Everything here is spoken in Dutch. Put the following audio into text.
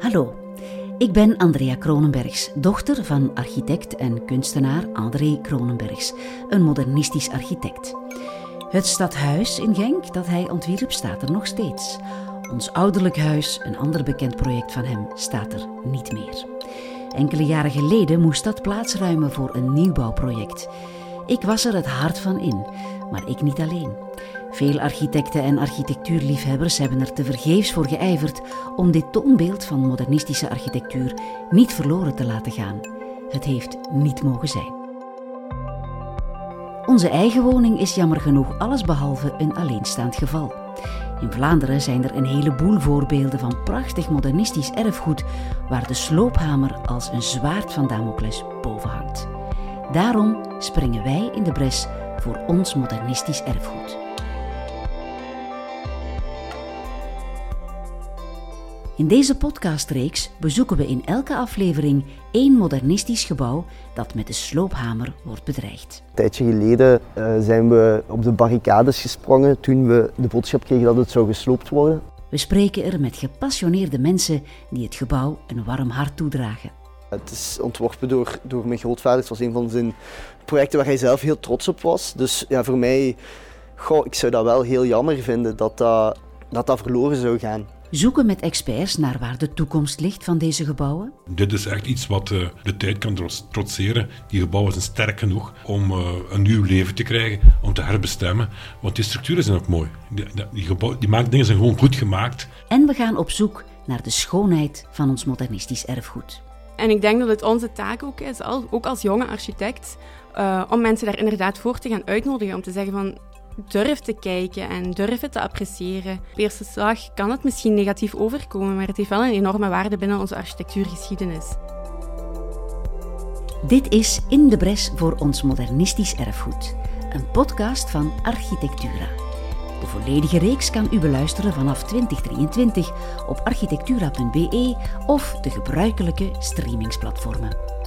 Hallo, ik ben Andrea Kronenbergs, dochter van architect en kunstenaar André Kronenbergs, een modernistisch architect. Het stadhuis in Genk dat hij ontwierp staat er nog steeds. Ons ouderlijk huis, een ander bekend project van hem, staat er niet meer. Enkele jaren geleden moest dat plaatsruimen voor een nieuwbouwproject. Ik was er het hart van in, maar ik niet alleen. Veel architecten en architectuurliefhebbers hebben er tevergeefs voor geijverd om dit toonbeeld van modernistische architectuur niet verloren te laten gaan. Het heeft niet mogen zijn. Onze eigen woning is jammer genoeg allesbehalve een alleenstaand geval. In Vlaanderen zijn er een heleboel voorbeelden van prachtig modernistisch erfgoed waar de sloophamer als een zwaard van Damocles boven hangt. Daarom springen wij in de bres voor ons modernistisch erfgoed. In deze podcastreeks bezoeken we in elke aflevering één modernistisch gebouw dat met de sloophamer wordt bedreigd. Een tijdje geleden uh, zijn we op de barricades gesprongen toen we de boodschap kregen dat het zou gesloopt worden. We spreken er met gepassioneerde mensen die het gebouw een warm hart toedragen. Het is ontworpen door, door mijn grootvader. Het was een van zijn projecten waar hij zelf heel trots op was. Dus ja, voor mij, goh, ik zou dat wel heel jammer vinden dat dat, dat, dat verloren zou gaan zoeken met experts naar waar de toekomst ligt van deze gebouwen? Dit is echt iets wat uh, de tijd kan trotseren. Die gebouwen zijn sterk genoeg om uh, een nieuw leven te krijgen, om te herbestemmen. Want die structuren zijn ook mooi. Die, die, gebouw, die maak, dingen zijn gewoon goed gemaakt. En we gaan op zoek naar de schoonheid van ons modernistisch erfgoed. En ik denk dat het onze taak ook is, ook als jonge architect, uh, om mensen daar inderdaad voor te gaan uitnodigen. Om te zeggen van, durf te kijken en durf het te appreciëren. Op eerste slag kan het misschien negatief overkomen, maar het heeft wel een enorme waarde binnen onze architectuurgeschiedenis. Dit is In de Bres voor ons modernistisch erfgoed, een podcast van Architectura. De volledige reeks kan u beluisteren vanaf 2023 op architectura.be of de gebruikelijke streamingsplatformen.